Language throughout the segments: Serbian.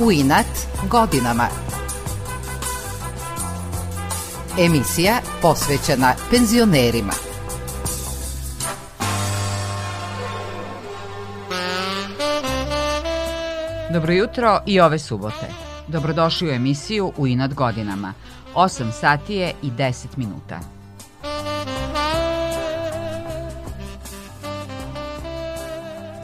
u inat godinama. Emisija posvećena penzionerima. Dobro jutro i ove subote. Dobrodošli u emisiju U inat godinama. 8 sati je i 10 minuta.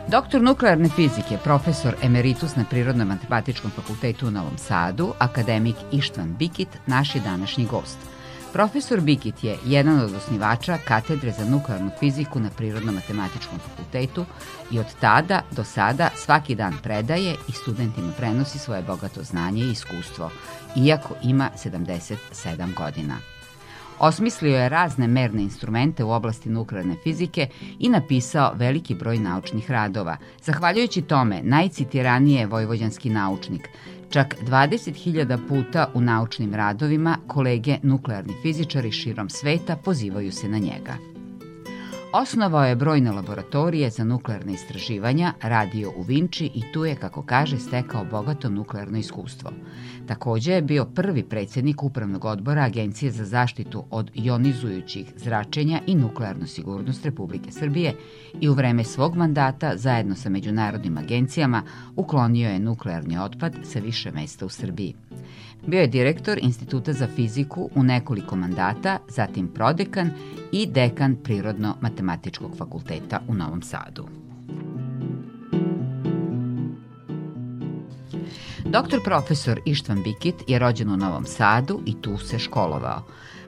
Doktor nuklearne fizike, profesor emeritus na Prirodnom matematičkom fakultetu u Novom Sadu, akademik Ištvan Bikit, naš je današnji gost. Profesor Bikit je jedan od osnivača katedre za nuklearnu fiziku na Prirodnom matematičkom fakultetu i od tada do sada svaki dan predaje i studentima prenosi svoje bogato znanje i iskustvo, iako ima 77 godina. Osmislio je razne merne instrumente u oblasti nuklearne fizike i napisao veliki broj naučnih radova. Zahvaljujući tome, najcitiranije je vojvođanski naučnik. Čak 20.000 puta u naučnim radovima kolege nuklearni fizičari širom sveta pozivaju se na njega. Osnovao je brojne laboratorije za nuklearne istraživanja, radio u Vinči i tu je, kako kaže, stekao bogato nuklearno iskustvo. Takođe je bio prvi predsednik Upravnog odbora Agencije za zaštitu od ionizujućih zračenja i nuklearnu sigurnost Republike Srbije i u vreme svog mandata zajedno sa međunarodnim agencijama uklonio je nuklearni otpad sa više mesta u Srbiji. Bio je direktor Instituta za fiziku u nekoliko mandata, zatim prodekan i dekan Prirodno-matematičkog fakulteta u Novom Sadu. Doktor profesor Ištvan Bikit je rođen u Novom Sadu i tu se školovao.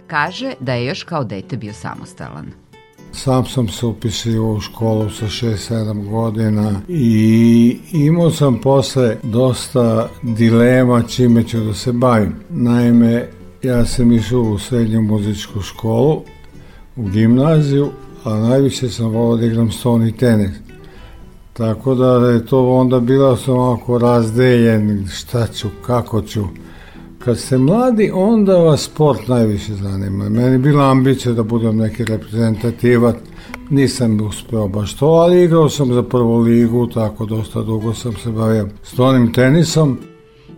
Kaže da je još kao dete bio samostalan. Sam sam se upisio u školu sa 6-7 godina i imao sam posle dosta dilema čime ću da se bavim. Naime, ja sam išao u srednju muzičku školu, u gimnaziju, a najviše sam volao da igram stoni tenis. Tako da je to onda bila sam ovako razdeljen šta ću, kako ću. Kad ste mladi, onda vas sport najviše zanima. Meni je bila ambicija da budem neki reprezentativac, nisam uspeo baš to, ali igrao sam za prvu ligu, tako dosta dugo sam se bavio stonim tenisom.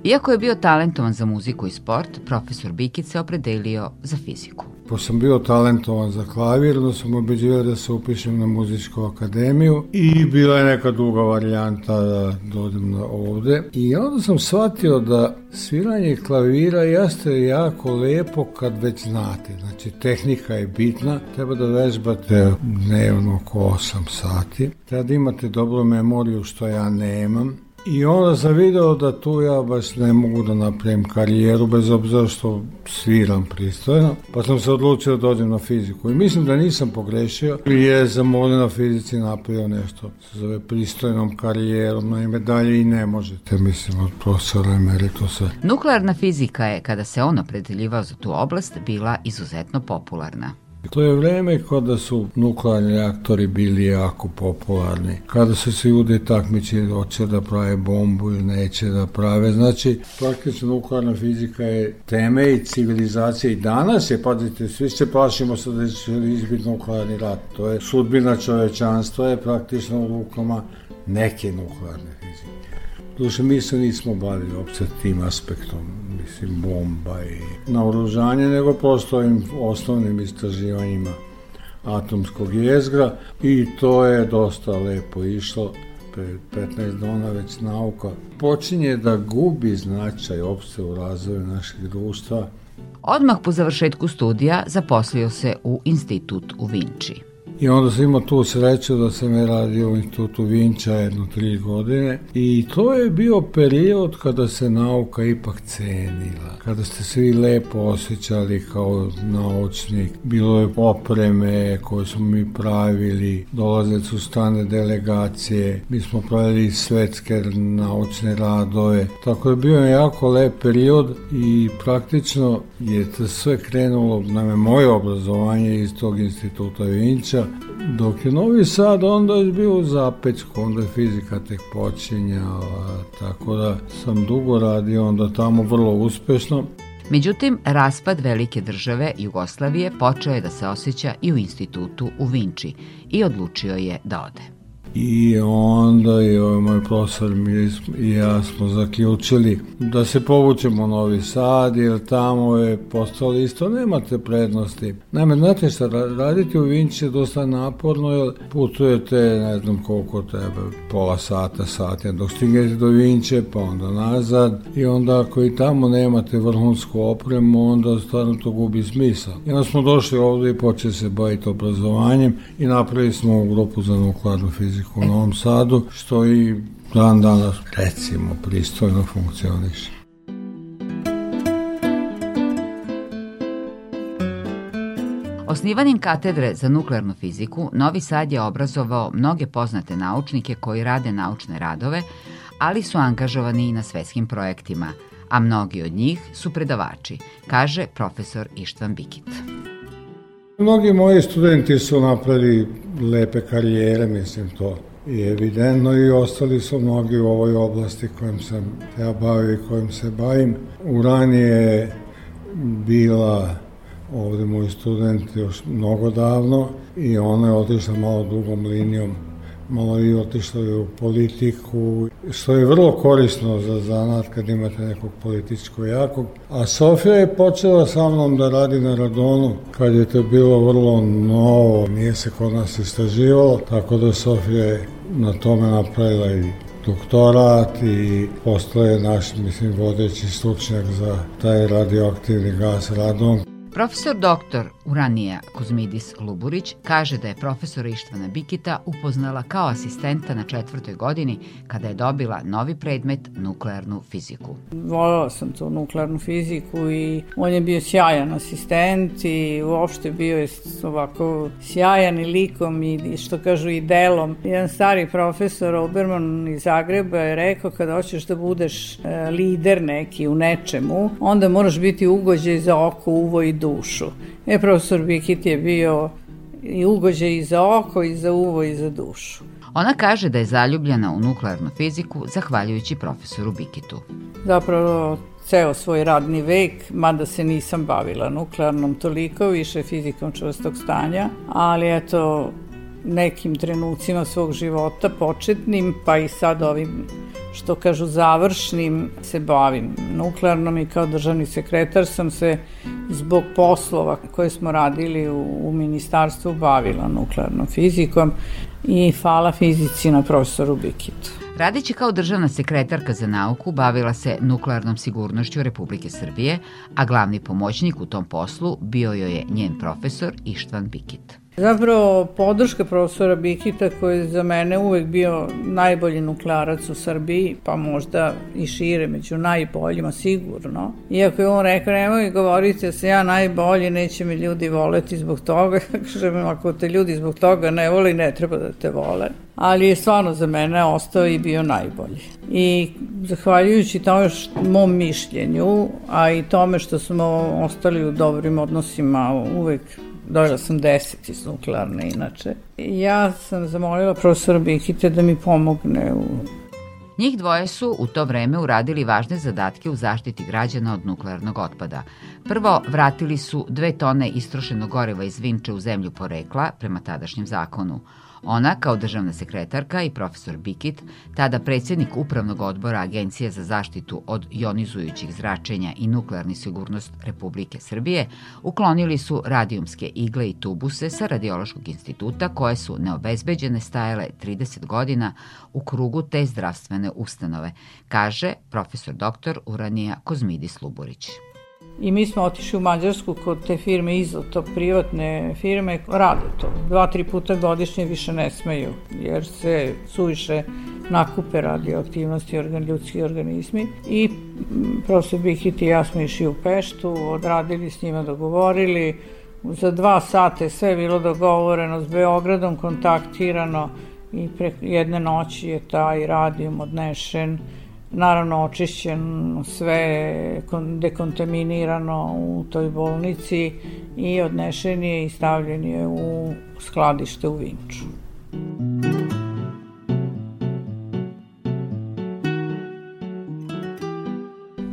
Iako je bio talentovan za muziku i sport, profesor Bikić se opredelio za fiziku. Pošto sam bio talentovan za klavir, da sam obeđivao da se upišem na muzičku akademiju i bila je neka druga varijanta da dođem na ovde. I onda sam shvatio da sviranje klavira jeste jako lepo kad već znate. Znači, tehnika je bitna, treba da vežbate dnevno oko 8 sati, treba da imate dobru memoriju što ja nemam, I onda sam video da tu ja baš ne mogu da napravim karijeru bez obzira što sviram pristojno, pa sam se odlučio da dođem na fiziku. I mislim da nisam pogrešio, jer sam ovde na fizici napravio nešto se zove pristojnom karijerom, naime dalje i ne možete, mislim, od profesora emeritusa. Nuklearna fizika je, kada se on opredeljivao za tu oblast, bila izuzetno popularna. To je vreme kada su nuklearni reaktori bili jako popularni. Kada su se ljudi takmići hoće da prave bombu ili neće da prave. Znači, praktično nuklearna fizika je teme i civilizacije i danas je, pazite, svi se plašimo sad da će izbiti nuklearni rat. To je sudbina čovečanstva je praktično u rukama neke nuklearne fizike. Duše, mi se nismo bavili opće tim aspektom, mislim, bomba i naoružanje, nego prosto ovim osnovnim istraživanjima atomskog jezgra i to je dosta lepo išlo pre 15 dona već nauka počinje da gubi značaj opšte u razvoju našeg društva. Odmah po završetku studija zaposlio se u institut u Vinči. I onda sam imao tu sreću da sam je radio u institutu Vinča jedno tri godine. I to je bio period kada se nauka ipak cenila, kada ste svi lepo osjećali kao naučnik, bilo je opreme koje smo mi pravili, dolaze su stane delegacije, mi smo pravili svetske naučne radove, tako je bio jako lep period i praktično je to sve krenulo, na moje obrazovanje iz tog instituta Vinča, Dok je Novi Sad, onda je bio u zapečku, onda je fizika tek počinjala, tako da sam dugo radio onda tamo vrlo uspešno. Međutim, raspad velike države Jugoslavije počeo je da se osjeća i u institutu u Vinči i odlučio je da ode. I onda je ovaj moj profesor i ja smo zaključili da se povučemo u Novi Sad jer tamo je postalo isto nemate prednosti. Naime, znate šta, raditi u Vinči je dosta naporno jer putujete ne znam koliko treba, pola sata, sat, dok stignete do Vinče pa onda nazad i onda ako i tamo nemate vrhunsku opremu onda stvarno to gubi smisao. I onda smo došli ovde i počeli se baviti obrazovanjem i napravili smo grupu za nuklearnu fiziku u Novom Sadu, što i dan danas, recimo, pristojno funkcioniše. Osnivanjem katedre za nuklearnu fiziku, Novi Sad je obrazovao mnoge poznate naučnike koji rade naučne radove, ali su angažovani i na svetskim projektima, a mnogi od njih su predavači, kaže profesor Ištvan Bikit. Mnogi moji studenti su napravili lepe karijere, mislim to i evidentno i ostali su mnogi u ovoj oblasti kojim sam ja bavio i kojim se bavim. U ranije bila ovde moj student još mnogo davno i ona je otišla malo dugom linijom malo i otišla u politiku, što je vrlo korisno za zanat kad imate nekog političko jakog. A Sofija je počela sa mnom da radi na Radonu kad je to bilo vrlo novo, nije se kod nas istraživalo, tako da Sofija je na tome napravila i doktorat i postoje naš, mislim, vodeći stručnjak za taj radioaktivni gas radon. Profesor doktor Uranija Kuzmidis Luburić kaže da je profesora Ištvana Bikita upoznala kao asistenta na četvrtoj godini kada je dobila novi predmet nuklearnu fiziku. Volala sam tu nuklearnu fiziku i on je bio sjajan asistent i uopšte bio je ovako sjajan i likom i što kažu i delom. Jedan stari profesor Oberman iz Zagreba je rekao kada hoćeš da budeš e, lider neki u nečemu, onda moraš biti ugođaj za oko, uvo i dušu. E, profesor Bikit je bio i ugođaj i za oko, i za uvo, i za dušu. Ona kaže da je zaljubljena u nuklearnu fiziku zahvaljujući profesoru Bikitu. Zapravo ceo svoj radni vek, mada se nisam bavila nuklearnom toliko, više fizikom čvrstog stanja, ali eto, nekim trenucima svog života, početnim, pa i sad ovim što kažu završnim se bavim nuklearnom i kao državni sekretar sam se zbog poslova koje smo radili u, u ministarstvu bavila nuklearnom fizikom i hvala fizici na profesoru Bikitu. Radeći kao državna sekretarka za nauku, bavila se nuklearnom sigurnošću Republike Srbije, a glavni pomoćnik u tom poslu bio joj je njen profesor Ištvan Bikit. Zapravo, podrška profesora Bikita koji je za mene uvek bio najbolji nuklearac u Srbiji, pa možda i šire među najboljima sigurno. Iako je on rekao, nemoj govoriti da se ja najbolji, neće mi ljudi voleti zbog toga. Kažem, ako te ljudi zbog toga ne voli, ne treba da te vole. Ali je stvarno za mene ostao i bio najbolji. I zahvaljujući tome što, mom mišljenju, a i tome što smo ostali u dobrim odnosima uvek Dobila sam deset iz nuklearne inače. Ja sam zamolila profesora Bikite da mi pomogne u Njih dvoje su u to vreme uradili važne zadatke u zaštiti građana od nuklearnog otpada. Prvo, vratili su dve tone istrošenog goreva iz Vinče u zemlju porekla prema tadašnjem zakonu. Ona, kao državna sekretarka i profesor Bikit, tada predsjednik Upravnog odbora Agencije za zaštitu od jonizujućih zračenja i nuklearni sigurnost Republike Srbije, uklonili su radijumske igle i tubuse sa Radiološkog instituta koje su neobezbeđene stajale 30 godina u krugu te zdravstvene ustanove, kaže profesor doktor Uranija Kozmidis Luburić. I mi smo otišli u Mađarsku kod te firme Izotop, privatne firme, rade to. Dva, tri puta godišnje više ne smeju, jer se suviše nakupe radioaktivnosti organ, ljudski organizmi. I profesor Bihit i ja smo išli u Peštu, odradili s njima, dogovorili. Za dva sve je bilo dogovoreno, s Beogradom kontaktirano i pre jedne noći je taj radijum odnešen naravno očišćen sve dekontaminirano u toj bolnici i odnešen je i stavljen je u skladište u Vinču.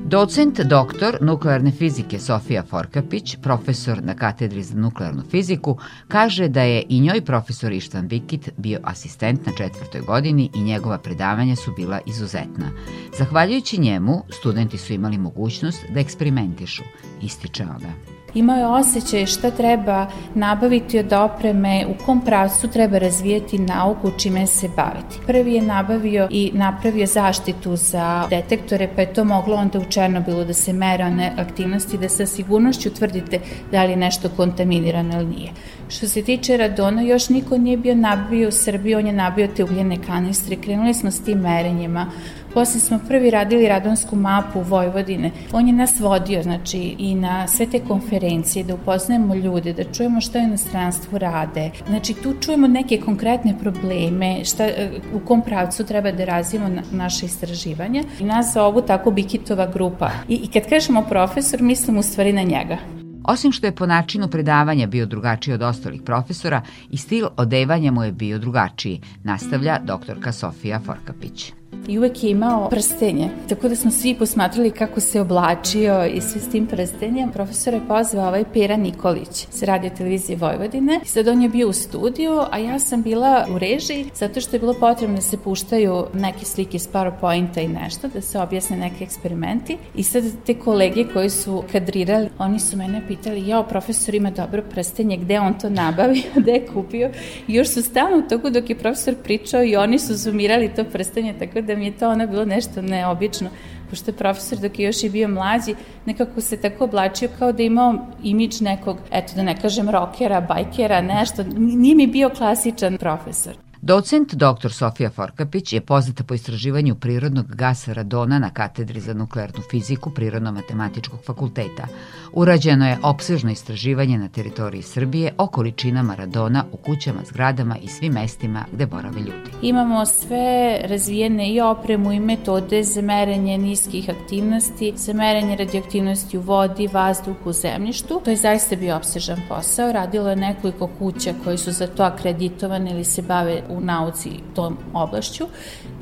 Docent doktor nuklearne fizike Sofija Forkapić, profesor na katedri za nuklearnu fiziku, kaže da je i njoj profesor Ištvan Vikit bio asistent na četvrtoj godini i njegova predavanja su bila izuzetna. Zahvaljujući njemu, studenti su imali mogućnost da eksperimentišu, ističe ona imao je osjećaj šta treba nabaviti od opreme, u kom pravcu treba razvijeti nauku, čime se baviti. Prvi je nabavio i napravio zaštitu za detektore, pa je to moglo onda u Černobilu da se mere one aktivnosti, da sa sigurnošću tvrdite da li je nešto kontaminirano ili nije. Što se tiče radona, još niko nije bio nabavio u Srbiji, on je nabio te ugljene kanistre, krenuli smo s tim merenjima, Posle smo prvi radili radonsku mapu Vojvodine. On je nas vodio, znači, i na sve te konferencije, da upoznajemo ljude, da čujemo šta u inostranstvu rade. Znači, tu čujemo neke konkretne probleme, šta, e, u kom pravcu treba da razvijemo na, naše istraživanja. I nas ovu tako Bikitova grupa. I, I kad kažemo profesor, mislim u stvari na njega. Osim što je po načinu predavanja bio drugačiji od ostalih profesora, i stil odevanja mu je bio drugačiji, nastavlja doktorka Sofija Forkapić i uvek je imao prstenje. Tako da smo svi posmatrali kako se oblačio i sve s tim prstenjem. Profesor je pozvao ovaj Pera Nikolić sa radio televizije Vojvodine. I sad on je bio u studiju, a ja sam bila u režiji zato što je bilo potrebno da se puštaju neke slike s PowerPointa i nešto, da se objasne neke eksperimenti. I sad te kolege koji su kadrirali, oni su mene pitali, jao, profesor ima dobro prstenje, gde on to nabavio, gde je kupio. I još su stalno u toku dok je profesor pričao i oni su zoomirali to prstenje, tako mi je to ono bilo nešto neobično, pošto je profesor dok je još i bio mlađi, nekako se tako oblačio kao da imao imidž nekog, eto da ne kažem rokera, bajkera, nešto, nije mi bio klasičan profesor. Docent dr. Sofija Forkapić je poznata po istraživanju prirodnog gasa radona na katedri za nuklearnu fiziku Prirodno-matematičkog fakulteta. Urađeno je opsežno istraživanje na teritoriji Srbije o količinama radona u kućama, zgradama i svim mestima gde borave ljudi. Imamo sve razvijene i opremu i metode za merenje niskih aktivnosti, za merenje radioaktivnosti u vodi, vazduhu, zemljištu. To je zaista bio opsežan posao. Radilo je nekoliko kuća koji su za to akreditovane ili se bave u nauci tom oblašću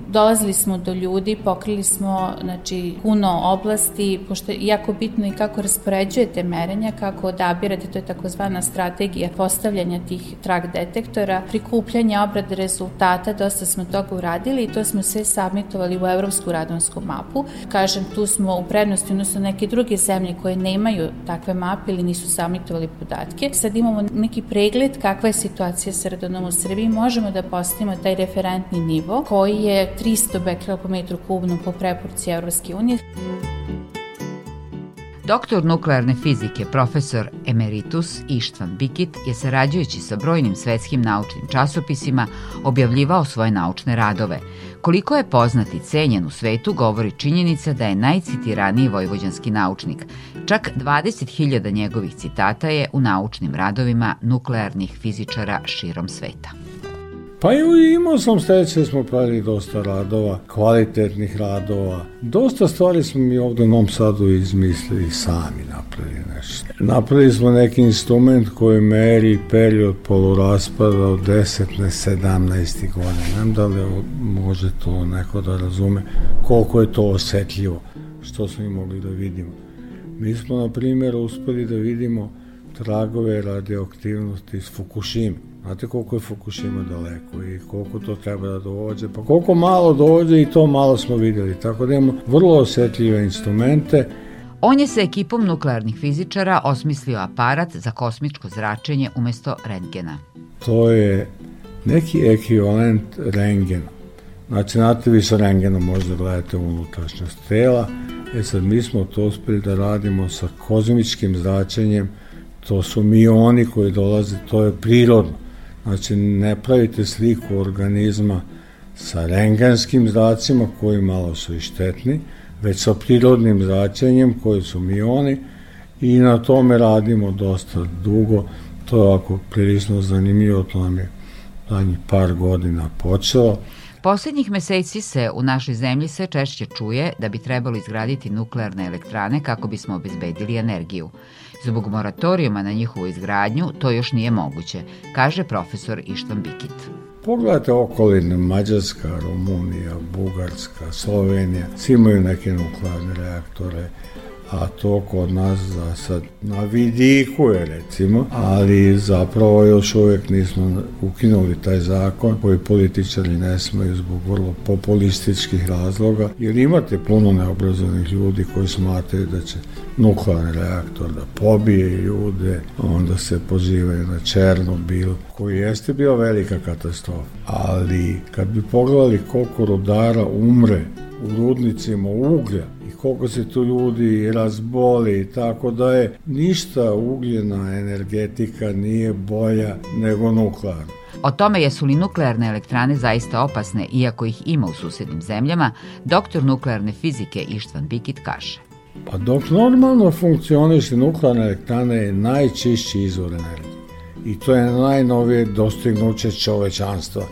dolazili smo do ljudi, pokrili smo znači, puno oblasti, pošto je jako bitno i kako raspoređujete merenja, kako odabirate, to je takozvana strategija postavljanja tih trak detektora, prikupljanja obrade rezultata, dosta smo toga uradili i to smo sve submitovali u Evropsku radonsku mapu. Kažem, tu smo u prednosti, odnosno neke druge zemlje koje nemaju takve mape ili nisu submitovali podatke. Sad imamo neki pregled kakva je situacija sa radonom u Srbiji, možemo da postavimo taj referentni nivo koji je 300 bekrela po metru kubnom po preporuci Evropske unije. Doktor nuklearne fizike, profesor emeritus Ištvan Bikit je sarađujući sa brojnim svetskim naučnim časopisima objavljivao svoje naučne radove. Koliko je poznat i cenjen u svetu govori činjenica da je najcitiraniji vojvođanski naučnik. Čak 20.000 njegovih citata je u naučnim radovima nuklearnih fizičara širom sveta. Pa i imao sam steće da smo pravili dosta radova, kvalitetnih radova. Dosta stvari smo mi ovde u Novom Sadu izmislili sami napravili nešto. Napravili smo neki instrument koji meri period poluraspada od 10 na 17 godina. Nem da li može to neko da razume koliko je to osetljivo što smo i mogli da vidimo. Mi smo, na primjer, uspeli da vidimo tragove radioaktivnosti iz Fukushima Znate koliko je Fukushima daleko i koliko to treba da dođe, pa koliko malo dođe i to malo smo videli, tako da imamo vrlo osetljive instrumente. On je sa ekipom nuklearnih fizičara osmislio aparat za kosmičko zračenje umesto rentgena. To je neki ekvivalent rengena. Znači, znate vi sa rengenom možda gledate unutrašnjost tela, e sad mi smo to uspeli da radimo sa kozmičkim zračenjem, to su mioni koji dolaze, to je prirodno. Znači, ne pravite sliku organizma sa renganskim zracima koji malo su i štetni, već sa prirodnim zračenjem koji su mioni i na tome radimo dosta dugo. To je ovako prilično zanimljivo, to nam je zadnjih par godina počelo. Poslednjih meseci se u našoj zemlji sve češće čuje da bi trebalo izgraditi nuklearne elektrane kako bismo obezbedili energiju. Zbog moratorijuma na njihovu izgradnju to još nije moguće, kaže profesor Ištvan Bikit. pogledate okoline, Mađarska, Rumunija, Bugarska, Slovenija, svi imaju neke nuklearne reaktore, a to kod nas za sad na vidiku je recimo, ali zapravo još uvijek nismo ukinuli taj zakon koji političari ne smaju zbog vrlo populističkih razloga, jer imate puno neobrazovanih ljudi koji smatraju da će nuklearni reaktor da pobije ljude, onda se pozivaju na Černobil, koji jeste bio velika katastrofa. Ali kad bi pogledali koliko rudara umre u rudnicima uglja koliko se tu ljudi razboli, tako da je ništa ugljena energetika nije bolja nego nuklearna. O tome jesu li nuklearne elektrane zaista opasne, iako ih ima u susednim zemljama, doktor nuklearne fizike Ištvan Bikit kaže. Pa dok normalno funkcioniše nuklearna elektrana je najčišći izvor energije. I to je najnovije dostignuće čovečanstva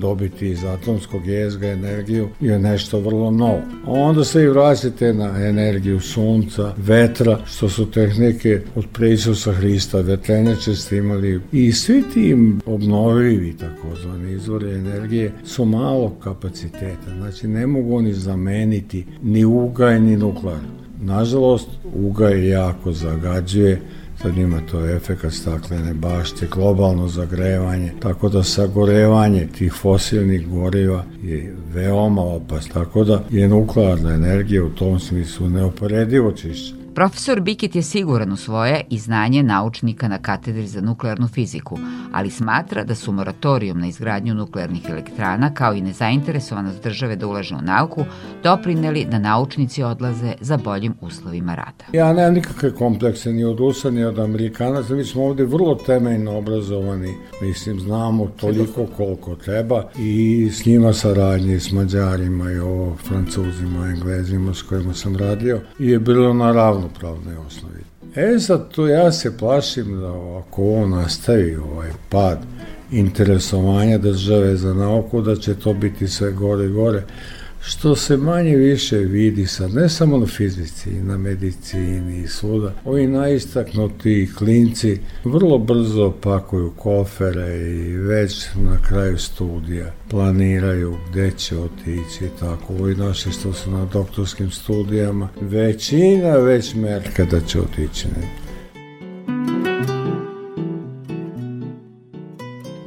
dobiti iz atomskog jezga energiju je nešto vrlo novo. Onda se i vraćate na energiju sunca, vetra, što su tehnike od Preisusa Hrista, vetrenjače ste imali i svi ti obnovivi takozvani izvori energije su malo kapaciteta, znači ne mogu oni zameniti ni ugaj ni nuklear. Nažalost, ugaj jako zagađuje Sad ima to efekat staklene bašte, globalno zagrevanje, tako da sagorevanje tih fosilnih goriva je veoma opasno, tako da je nuklearna energija u tom smislu neoporedivo čišća. Profesor Bikit je siguran u svoje i znanje naučnika na katedri za nuklearnu fiziku, ali smatra da su moratorijom na izgradnju nuklearnih elektrana kao i nezainteresovanost države da ulaže u nauku doprineli da naučnici odlaze za boljim uslovima rada. Ja nemam nikakve komplekse ni od Rusa ni od Amerikanaca, mi smo ovde vrlo temeljno obrazovani, mislim znamo toliko koliko treba i s njima saradnje s Mađarima i ovo Francuzima, Englezima s kojima sam radio. I je bilo naravno ravnopravnoj osnovi. E sad, ja se plašim da ako ovo nastavi, ovaj pad interesovanja države za nauku, da će to biti sve gore i gore, što se manje više vidi sad, ne samo na fizici, na medicini i svuda. Ovi najistaknuti klinci vrlo brzo pakuju kofere i već na kraju studija planiraju gde će otići tako. Ovi naši što su na doktorskim studijama, većina već merka da će otići negdje.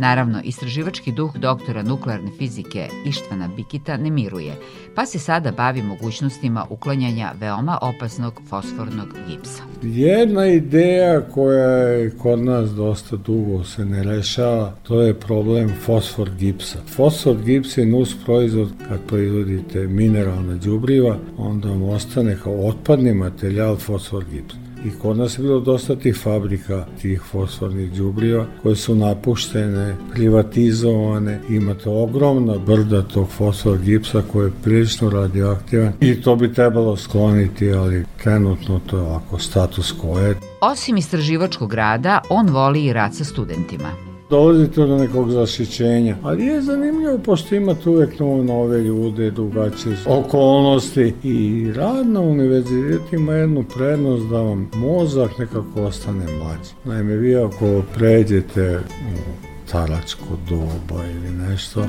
Naravno, istraživački duh doktora nuklearne fizike Ištvana Bikita ne miruje, pa se sada bavi mogućnostima uklanjanja veoma opasnog fosfornog gipsa. Jedna ideja koja je kod nas dosta dugo se ne rešava, to je problem fosfor gipsa. Fosfor gips je nus proizvod kad proizvodite mineralna đubriva, onda vam ostane kao otpadni materijal fosfor gips. I kod nas je bilo dosta tih fabrika, tih fosfornih džubriva koje su napuštene, privatizovane. Imate ogromna brda tog fosfor gipsa koji je prilično radioaktivan i to bi trebalo skloniti, ali trenutno to je ovako status quo je. Osim istraživačkog rada, on voli i rad sa studentima dolazite do nekog zašićenja. Ali je zanimljivo, pošto imate uvek nove, nove ljude, drugačije okolnosti i rad na univerzitetu ima jednu prednost da vam mozak nekako ostane mlađi. Naime, vi ako pređete u staračko doba ili nešto,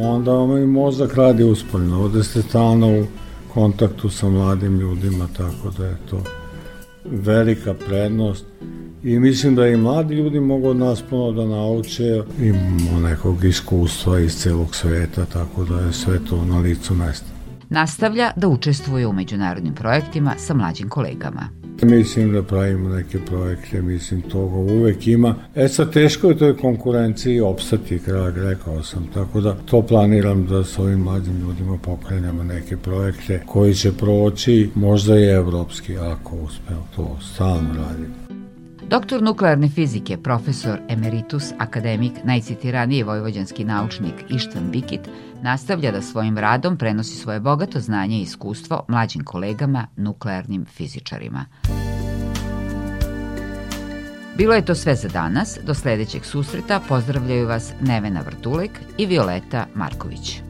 onda vam i mozak radi usporno. Ovde ste stalno u kontaktu sa mladim ljudima, tako da je to velika prednost i mislim da i mladi ljudi mogu od nas puno da nauče, imamo nekog iskustva iz celog sveta, tako da je sve to na licu mesta. Nastavlja da učestvuje u međunarodnim projektima sa mlađim kolegama. Mislim da pravimo neke projekte, mislim toga uvek ima. E sad teško je toj konkurenciji opstati, krag, rekao sam, tako da to planiram da s ovim mladim ljudima pokrenemo neke projekte koji će proći možda i evropski, ako uspeo to stalno raditi. Doktor nuklearne fizike, profesor emeritus, akademik, najcitiraniji vojvođanski naučnik Ištvan Bikit nastavlja da svojim radom prenosi svoje bogato znanje i iskustvo mlađim kolegama, nuklearnim fizičarima. Bilo je to sve za danas. Do sledećeg susreta pozdravljaju vas Nevena Vrtulek i Violeta Marković.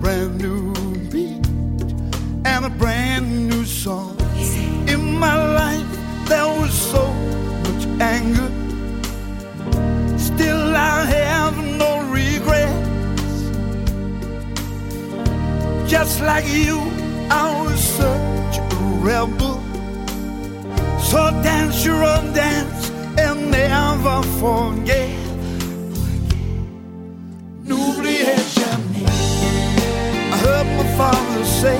Brand new beat and a brand new song. In my life, there was so much anger. Still, I have no regrets. Just like you, I was such a rebel. So dance your own dance and never forget. Heard my father say,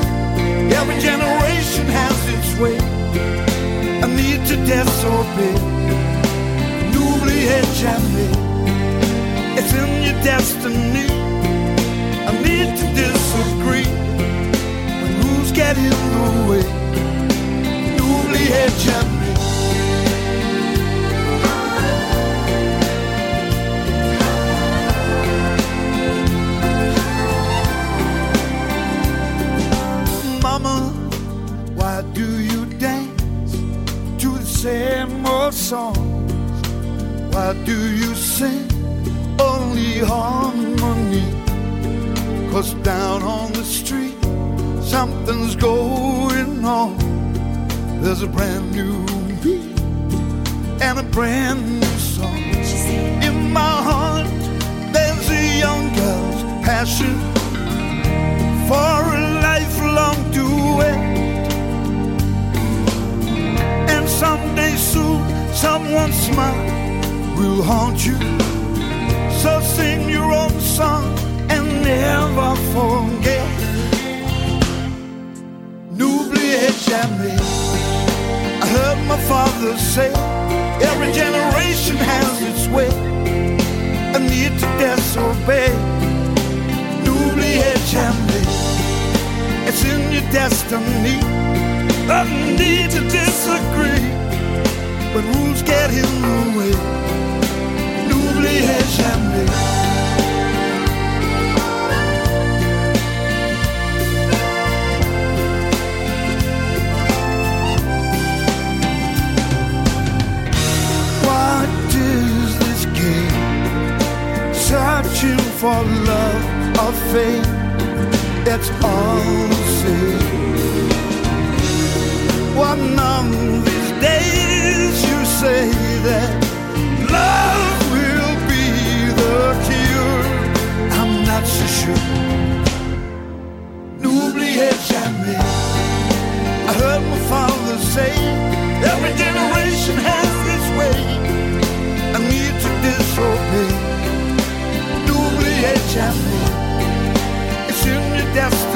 every generation has its way. I need to disobey. N'oubliez jamais. It's in your destiny. I need to disagree. When rules get in the way. N'oubliez jamais. Do you sing only harmony? Cause down on the street, something's going on. There's a brand new beat and a brand new song. In my heart, there's a young girl's passion for a lifelong duet. And someday soon, someone's smile will haunt you. So sing your own song and never forget. N'oubliez jamais. I heard my father say, every generation has its way. I need to disobey. N'oubliez jamais. It's in your destiny. I need to disagree. But rules get in the way. For love or fame. It's all the same. Days you say that say, every generation has its way. I need to disobey. Jamais. It's in your destiny.